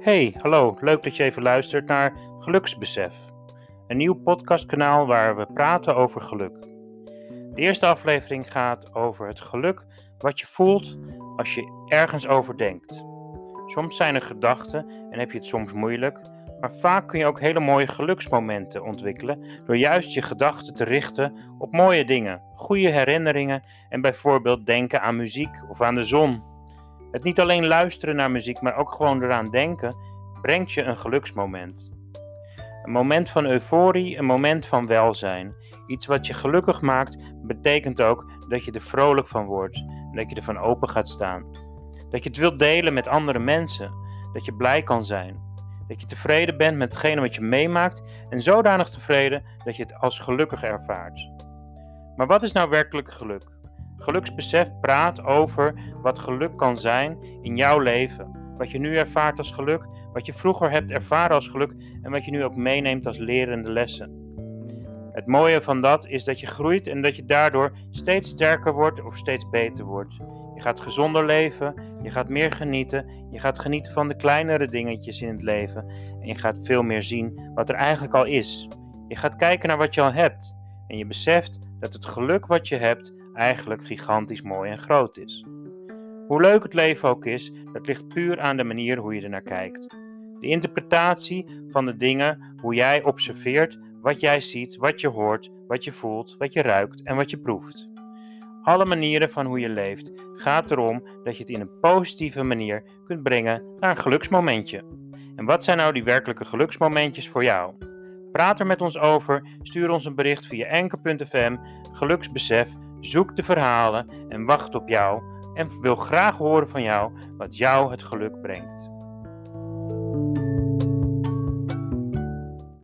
Hey, hallo, leuk dat je even luistert naar Geluksbesef. Een nieuw podcastkanaal waar we praten over geluk. De eerste aflevering gaat over het geluk wat je voelt als je ergens over denkt. Soms zijn er gedachten en heb je het soms moeilijk, maar vaak kun je ook hele mooie geluksmomenten ontwikkelen door juist je gedachten te richten op mooie dingen, goede herinneringen en bijvoorbeeld denken aan muziek of aan de zon het niet alleen luisteren naar muziek, maar ook gewoon eraan denken, brengt je een geluksmoment. Een moment van euforie, een moment van welzijn. Iets wat je gelukkig maakt, betekent ook dat je er vrolijk van wordt en dat je ervan open gaat staan. Dat je het wilt delen met andere mensen, dat je blij kan zijn. Dat je tevreden bent met hetgene wat je meemaakt en zodanig tevreden dat je het als gelukkig ervaart. Maar wat is nou werkelijk geluk? Geluksbesef praat over wat geluk kan zijn in jouw leven. Wat je nu ervaart als geluk, wat je vroeger hebt ervaren als geluk en wat je nu ook meeneemt als lerende lessen. Het mooie van dat is dat je groeit en dat je daardoor steeds sterker wordt of steeds beter wordt. Je gaat gezonder leven, je gaat meer genieten, je gaat genieten van de kleinere dingetjes in het leven en je gaat veel meer zien wat er eigenlijk al is. Je gaat kijken naar wat je al hebt en je beseft dat het geluk wat je hebt eigenlijk gigantisch mooi en groot is. Hoe leuk het leven ook is, dat ligt puur aan de manier hoe je er naar kijkt. De interpretatie van de dingen, hoe jij observeert wat jij ziet, wat je hoort, wat je voelt, wat je ruikt en wat je proeft. Alle manieren van hoe je leeft gaat erom dat je het in een positieve manier kunt brengen naar een geluksmomentje. En wat zijn nou die werkelijke geluksmomentjes voor jou? Praat er met ons over, stuur ons een bericht via enker.fm, geluksbesef Zoek de verhalen en wacht op jou en wil graag horen van jou wat jou het geluk brengt.